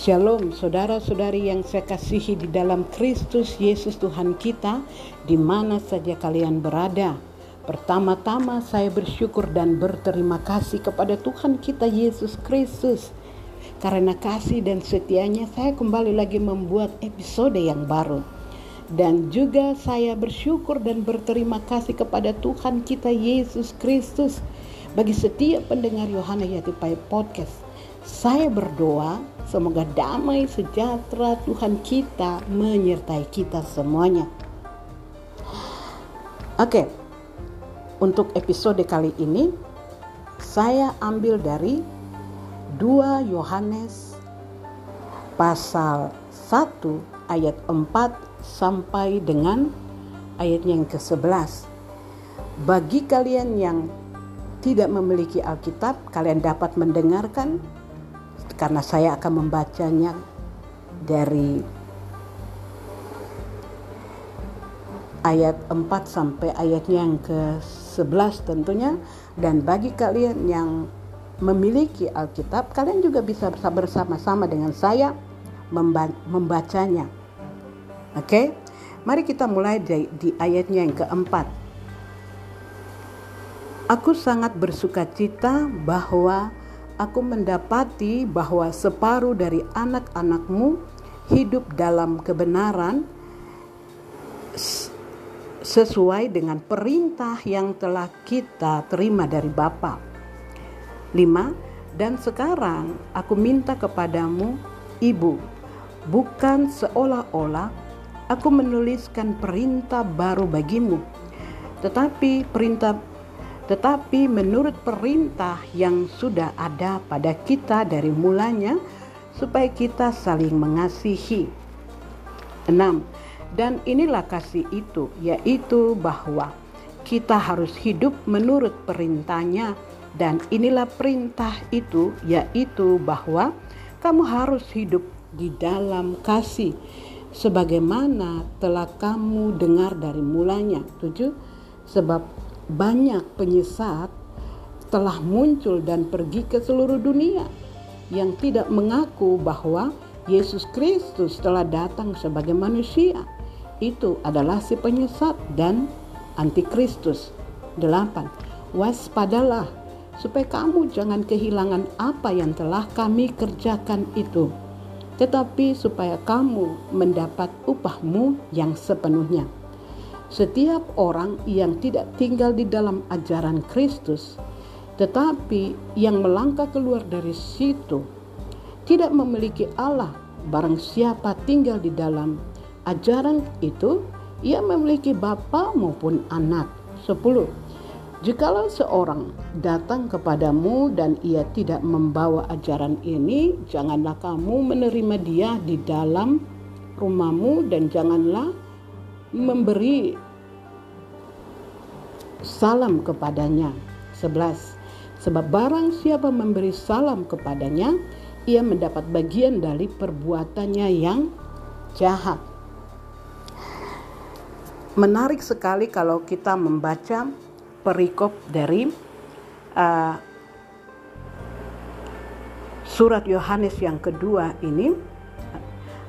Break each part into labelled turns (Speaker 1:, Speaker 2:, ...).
Speaker 1: Shalom saudara-saudari yang saya kasihi di dalam Kristus Yesus Tuhan kita di mana saja kalian berada. Pertama-tama saya bersyukur dan berterima kasih kepada Tuhan kita Yesus Kristus. Karena kasih dan setianya saya kembali lagi membuat episode yang baru. Dan juga saya bersyukur dan berterima kasih kepada Tuhan kita Yesus Kristus bagi setiap pendengar Yohana Yatipai Podcast saya berdoa semoga damai sejahtera Tuhan kita menyertai kita semuanya. Oke, untuk episode kali ini saya ambil dari 2 Yohanes pasal 1 ayat 4 sampai dengan ayat yang ke-11. Bagi kalian yang tidak memiliki Alkitab, kalian dapat mendengarkan karena saya akan membacanya dari ayat 4 sampai ayatnya yang ke-11 tentunya. Dan bagi kalian yang memiliki Alkitab kalian juga bisa bersama-sama dengan saya membacanya. Oke? Okay? mari kita mulai di, di ayatnya yang keempat. Aku sangat bersuka cita bahwa aku mendapati bahwa separuh dari anak-anakmu hidup dalam kebenaran sesuai dengan perintah yang telah kita terima dari Bapa. 5. Dan sekarang aku minta kepadamu, Ibu, bukan seolah-olah aku menuliskan perintah baru bagimu, tetapi perintah tetapi menurut perintah yang sudah ada pada kita dari mulanya supaya kita saling mengasihi. 6. Dan inilah kasih itu, yaitu bahwa kita harus hidup menurut perintahnya dan inilah perintah itu, yaitu bahwa kamu harus hidup di dalam kasih sebagaimana telah kamu dengar dari mulanya. 7. Sebab banyak penyesat telah muncul dan pergi ke seluruh dunia yang tidak mengaku bahwa Yesus Kristus telah datang sebagai manusia. Itu adalah si penyesat dan antikristus. 8. Waspadalah supaya kamu jangan kehilangan apa yang telah kami kerjakan itu, tetapi supaya kamu mendapat upahmu yang sepenuhnya. Setiap orang yang tidak tinggal di dalam ajaran Kristus, tetapi yang melangkah keluar dari situ, tidak memiliki Allah. Barang siapa tinggal di dalam ajaran itu, ia memiliki bapa maupun anak. 10. Jikalau seorang datang kepadamu dan ia tidak membawa ajaran ini, janganlah kamu menerima dia di dalam rumahmu dan janganlah memberi salam kepadanya. 11. Sebab barang siapa memberi salam kepadanya, ia mendapat bagian dari perbuatannya yang jahat. Menarik sekali kalau kita membaca perikop dari uh, surat Yohanes yang kedua ini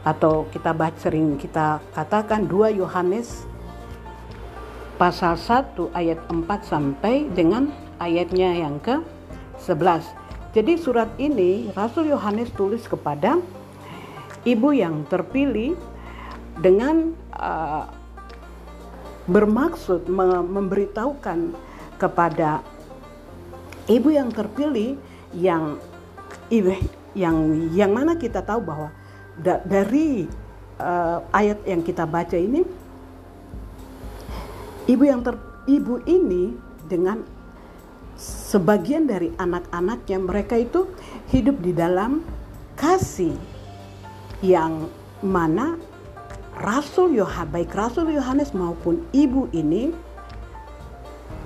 Speaker 1: atau kita baca sering kita katakan dua Yohanes pasal 1 ayat 4 sampai dengan ayatnya yang ke 11. Jadi surat ini Rasul Yohanes tulis kepada ibu yang terpilih dengan uh, bermaksud memberitahukan kepada ibu yang terpilih yang yang yang mana kita tahu bahwa da, dari uh, ayat yang kita baca ini ibu yang ter, ibu ini dengan sebagian dari anak-anaknya mereka itu hidup di dalam kasih yang mana Rasul Yohanes baik Rasul Yohanes maupun ibu ini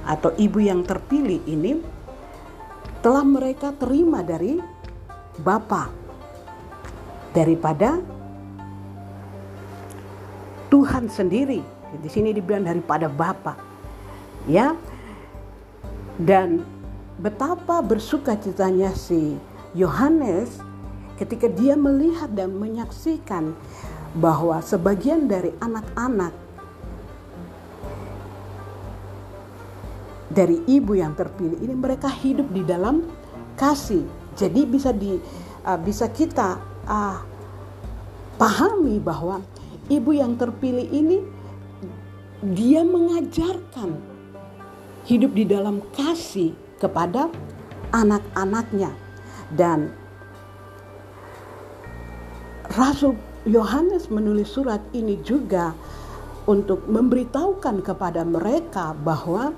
Speaker 1: atau ibu yang terpilih ini telah mereka terima dari Bapa daripada Tuhan sendiri. Di sini dibilang daripada Bapa. Ya. Dan betapa bersuka citanya si Yohanes ketika dia melihat dan menyaksikan bahwa sebagian dari anak-anak dari ibu yang terpilih ini mereka hidup di dalam kasih. Jadi bisa di uh, bisa kita uh, pahami bahwa ibu yang terpilih ini dia mengajarkan hidup di dalam kasih kepada anak-anaknya. Dan Rasul Yohanes menulis surat ini juga untuk memberitahukan kepada mereka bahwa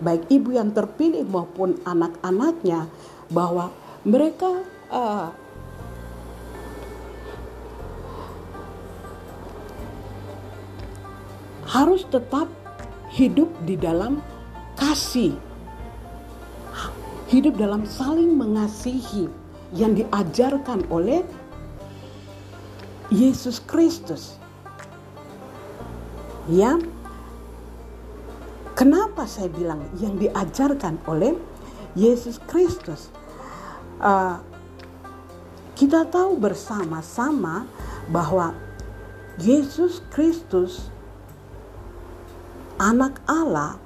Speaker 1: baik ibu yang terpilih maupun anak-anaknya bahwa mereka uh, harus tetap hidup di dalam kasih hidup dalam saling mengasihi yang diajarkan oleh Yesus Kristus. Ya, kenapa saya bilang yang diajarkan oleh Yesus Kristus? Uh, kita tahu bersama-sama bahwa Yesus Kristus, Anak Allah,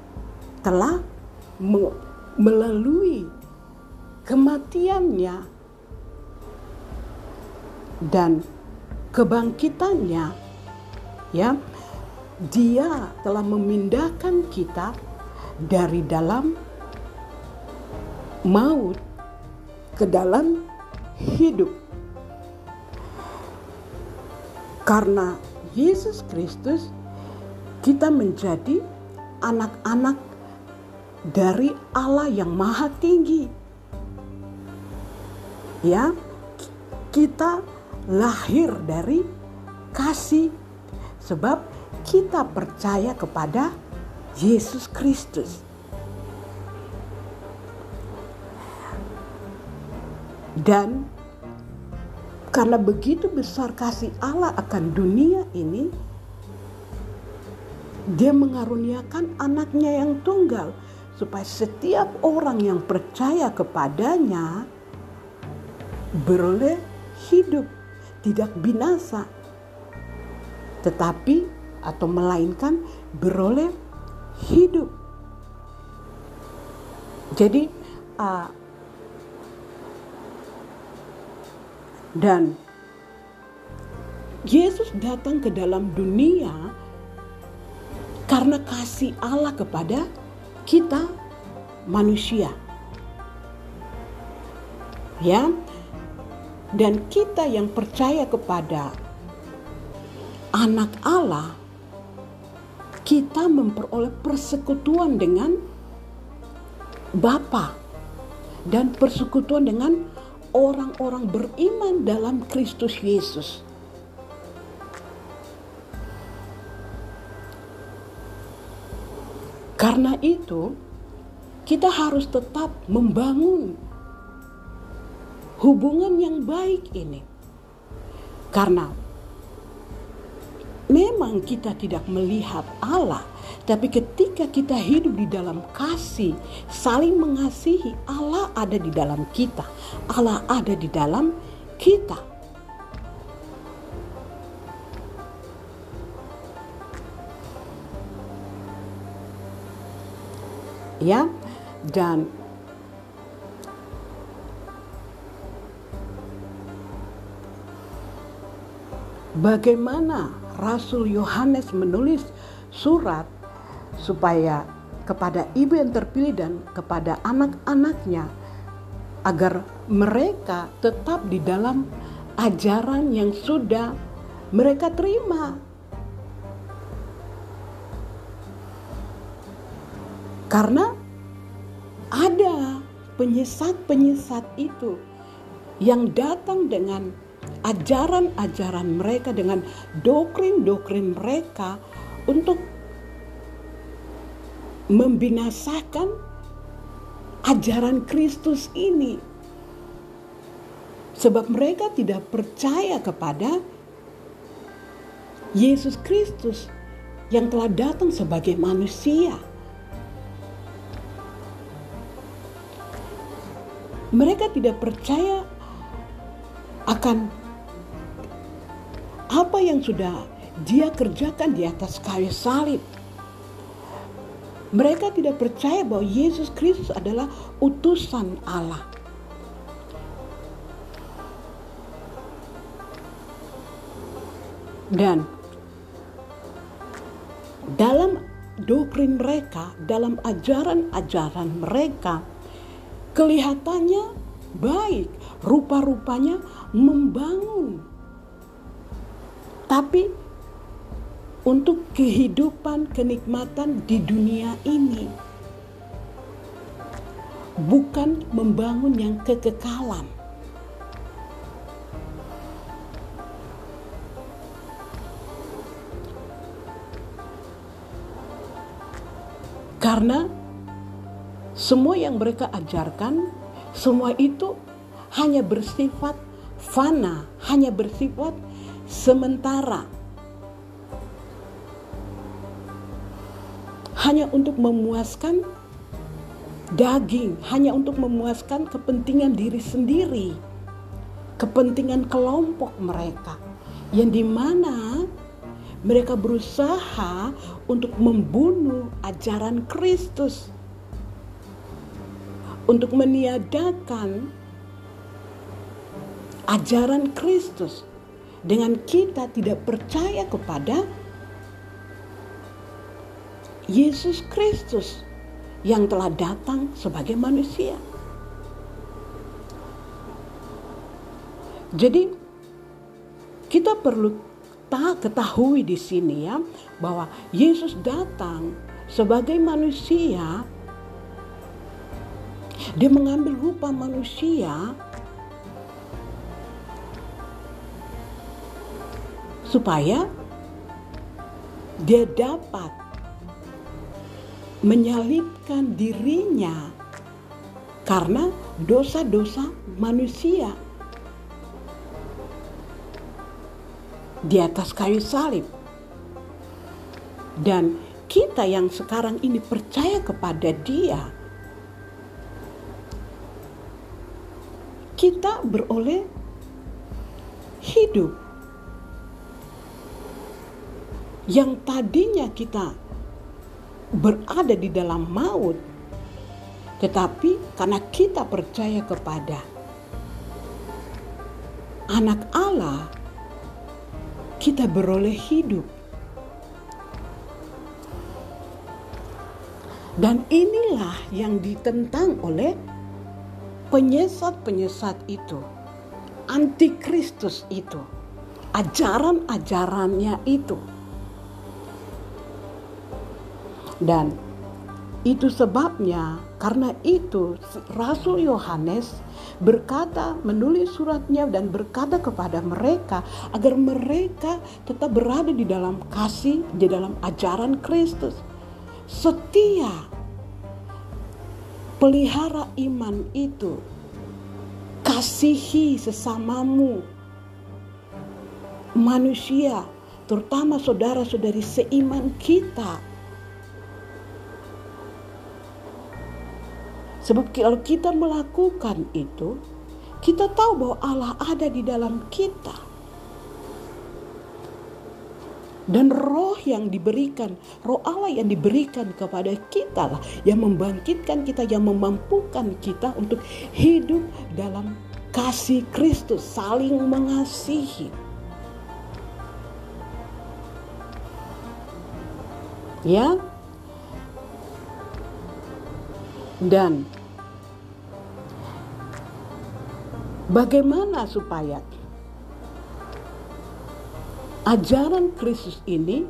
Speaker 1: telah melalui kematiannya dan kebangkitannya ya. Dia telah memindahkan kita dari dalam maut ke dalam hidup. Karena Yesus Kristus kita menjadi anak-anak dari Allah yang maha tinggi ya kita lahir dari kasih sebab kita percaya kepada Yesus Kristus. Dan karena begitu besar kasih Allah akan dunia ini, dia mengaruniakan anaknya yang tunggal supaya setiap orang yang percaya kepadanya beroleh hidup tidak binasa, tetapi atau melainkan beroleh hidup. Jadi uh, dan Yesus datang ke dalam dunia karena kasih Allah kepada kita manusia. Ya, dan kita yang percaya kepada anak Allah, kita memperoleh persekutuan dengan Bapa dan persekutuan dengan orang-orang beriman dalam Kristus Yesus. Karena itu, kita harus tetap membangun hubungan yang baik ini. Karena memang kita tidak melihat Allah, tapi ketika kita hidup di dalam kasih, saling mengasihi, Allah ada di dalam kita. Allah ada di dalam kita. Ya, dan bagaimana Rasul Yohanes menulis surat supaya kepada ibu yang terpilih dan kepada anak-anaknya agar mereka tetap di dalam ajaran yang sudah mereka terima. Karena ada penyesat-penyesat itu yang datang dengan ajaran-ajaran mereka dengan doktrin-doktrin mereka untuk membinasakan ajaran Kristus ini. Sebab mereka tidak percaya kepada Yesus Kristus yang telah datang sebagai manusia. Mereka tidak percaya akan apa yang sudah dia kerjakan di atas kayu salib. Mereka tidak percaya bahwa Yesus Kristus adalah utusan Allah. Dan dalam doktrin mereka, dalam ajaran-ajaran mereka, kelihatannya baik, rupa-rupanya membangun. Tapi untuk kehidupan kenikmatan di dunia ini bukan membangun yang kekekalan. Karena semua yang mereka ajarkan, semua itu hanya bersifat fana, hanya bersifat sementara. Hanya untuk memuaskan daging, hanya untuk memuaskan kepentingan diri sendiri, kepentingan kelompok mereka, yang di mana mereka berusaha untuk membunuh ajaran Kristus, untuk meniadakan ajaran Kristus dengan kita tidak percaya kepada Yesus Kristus yang telah datang sebagai manusia. Jadi kita perlu kita ketahui di sini ya bahwa Yesus datang sebagai manusia dia mengambil rupa manusia supaya dia dapat menyalibkan dirinya karena dosa-dosa manusia. di atas kayu salib. Dan kita yang sekarang ini percaya kepada Dia, kita beroleh hidup yang tadinya kita berada di dalam maut, tetapi karena kita percaya kepada Anak Allah kita beroleh hidup. Dan inilah yang ditentang oleh penyesat-penyesat itu, antikristus itu, ajaran-ajarannya itu. Dan itu sebabnya karena itu Rasul Yohanes berkata, menulis suratnya dan berkata kepada mereka agar mereka tetap berada di dalam kasih, di dalam ajaran Kristus. Setia, pelihara iman itu, kasihi sesamamu, manusia, terutama saudara-saudari seiman kita. Sebab kalau kita melakukan itu, kita tahu bahwa Allah ada di dalam kita. Dan roh yang diberikan, roh Allah yang diberikan kepada kita lah yang membangkitkan kita, yang memampukan kita untuk hidup dalam kasih Kristus, saling mengasihi. Ya, dan bagaimana supaya ajaran Kristus ini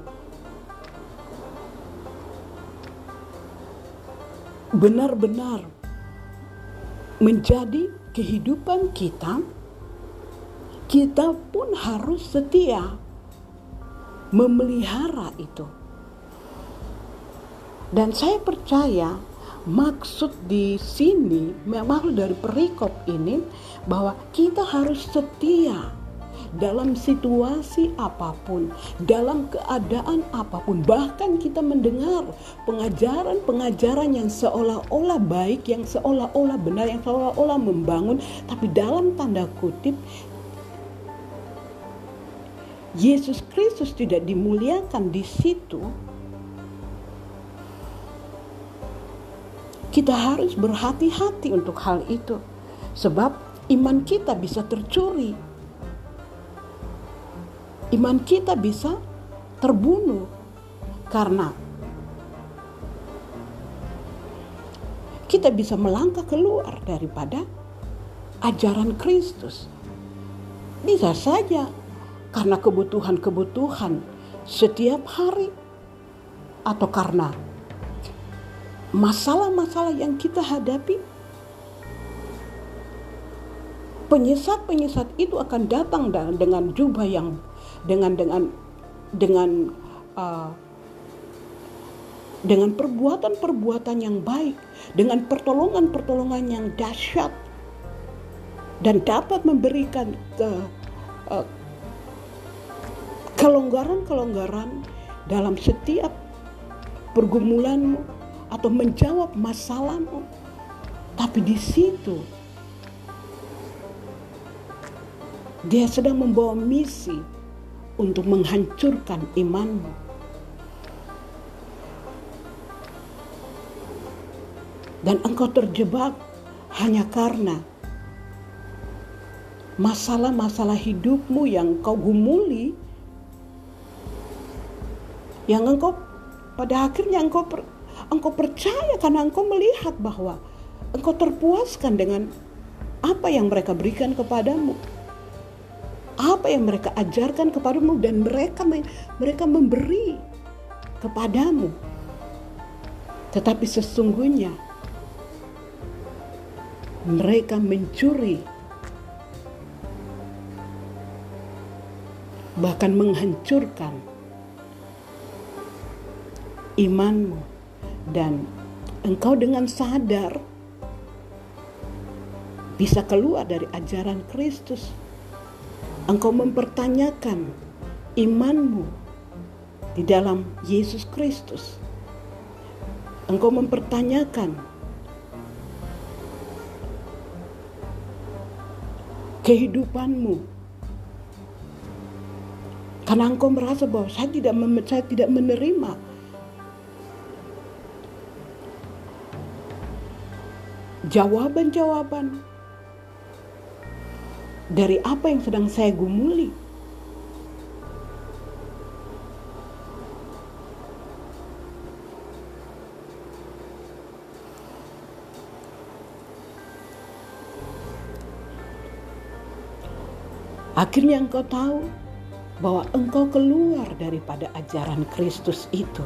Speaker 1: benar-benar menjadi kehidupan kita, kita pun harus setia memelihara itu. Dan saya percaya maksud di sini memang dari perikop ini bahwa kita harus setia dalam situasi apa pun, dalam keadaan apa pun, bahkan kita mendengar pengajaran-pengajaran yang seolah-olah baik, yang seolah-olah benar, yang seolah-olah membangun, tapi dalam tanda kutip Yesus Kristus tidak dimuliakan di situ, kita harus berhati-hati untuk hal itu, sebab iman kita bisa tercuri, iman kita bisa terbunuh karena kita bisa melangkah keluar daripada ajaran Kristus. Bisa saja karena kebutuhan-kebutuhan setiap hari atau karena masalah-masalah yang kita hadapi penyesat-penyesat itu akan datang dengan jubah yang dengan dengan dengan uh, dengan perbuatan-perbuatan yang baik, dengan pertolongan-pertolongan yang dahsyat dan dapat memberikan ke uh, kelonggaran-kelonggaran dalam setiap pergumulanmu atau menjawab masalahmu. Tapi di situ dia sedang membawa misi untuk menghancurkan imanmu. Dan engkau terjebak hanya karena masalah-masalah hidupmu yang kau gumuli yang engkau pada akhirnya engkau per, engkau percaya karena engkau melihat bahwa engkau terpuaskan dengan apa yang mereka berikan kepadamu apa yang mereka ajarkan kepadamu dan mereka mereka memberi kepadamu tetapi sesungguhnya mereka mencuri bahkan menghancurkan imanmu dan engkau dengan sadar bisa keluar dari ajaran Kristus. Engkau mempertanyakan imanmu di dalam Yesus Kristus. Engkau mempertanyakan kehidupanmu karena engkau merasa bahwa saya tidak saya tidak menerima jawaban-jawaban dari apa yang sedang saya gumuli. Akhirnya engkau tahu bahwa engkau keluar daripada ajaran Kristus itu.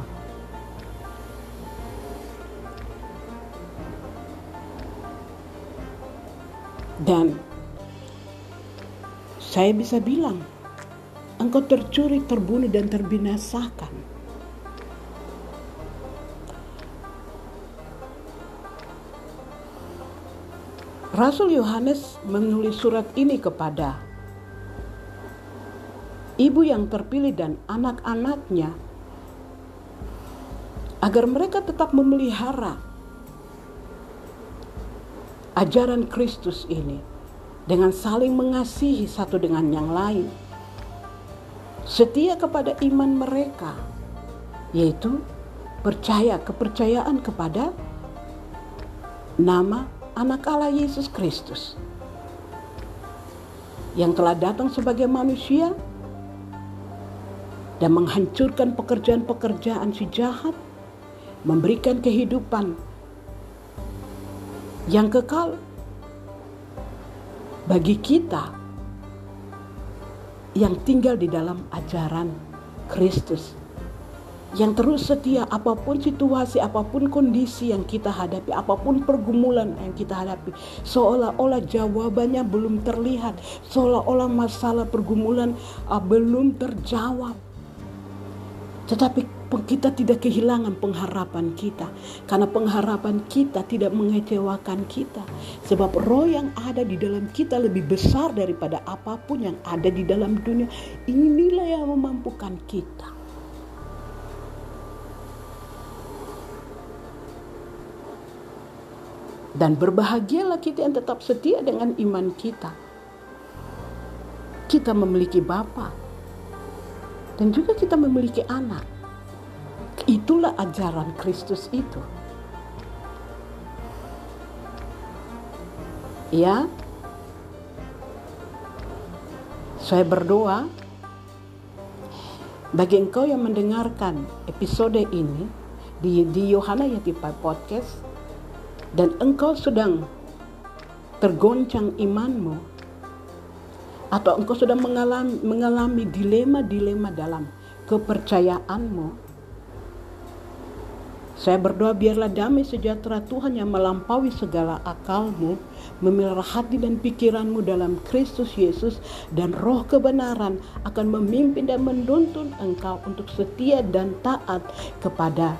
Speaker 1: Dan saya bisa bilang, engkau tercuri, terbunuh, dan terbinasakan. Rasul Yohanes menulis surat ini kepada ibu yang terpilih dan anak-anaknya agar mereka tetap memelihara ajaran Kristus ini dengan saling mengasihi satu dengan yang lain. Setia kepada iman mereka, yaitu percaya kepercayaan kepada nama anak Allah Yesus Kristus yang telah datang sebagai manusia dan menghancurkan pekerjaan-pekerjaan si jahat, memberikan kehidupan yang kekal bagi kita yang tinggal di dalam ajaran Kristus yang terus setia apa pun situasi, apa pun kondisi yang kita hadapi, apa pun pergumulan yang kita hadapi, seolah-olah jawabannya belum terlihat, seolah-olah masalah pergumulan uh, belum terjawab. Tetapi kita tidak kehilangan pengharapan kita? Karena pengharapan kita tidak mengecewakan kita. Sebab roh yang ada di dalam kita lebih besar daripada apa pun yang ada di dalam dunia. Inilah yang memampukan kita. Dan berbahagialah kita yang tetap setia dengan iman kita. Kita memiliki Bapa. Dan juga kita memiliki anak. Itulah ajaran Kristus itu. Ya, saya berdoa bagi engkau yang mendengarkan episode ini di di Yohana Yatipai Podcast dan engkau sedang tergoncang imanmu atau engkau sudah mengalami, mengalami dilema-dilema dalam kepercayaanmu. Saya berdoa biarlah damai sejahtera Tuhan yang melampaui segala akalmu, memelihara hati dan pikiranmu dalam Kristus Yesus dan roh kebenaran akan memimpin dan menuntun engkau untuk setia dan taat kepada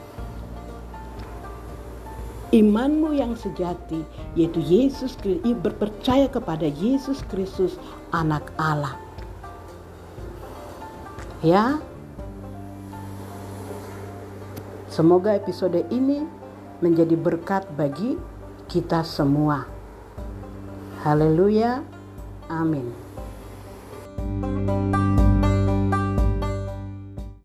Speaker 1: imanmu yang sejati yaitu Yesus berpercaya kepada Yesus Kristus anak Allah. Ya. Semoga episode ini menjadi berkat bagi kita semua. Haleluya. Amin. thank you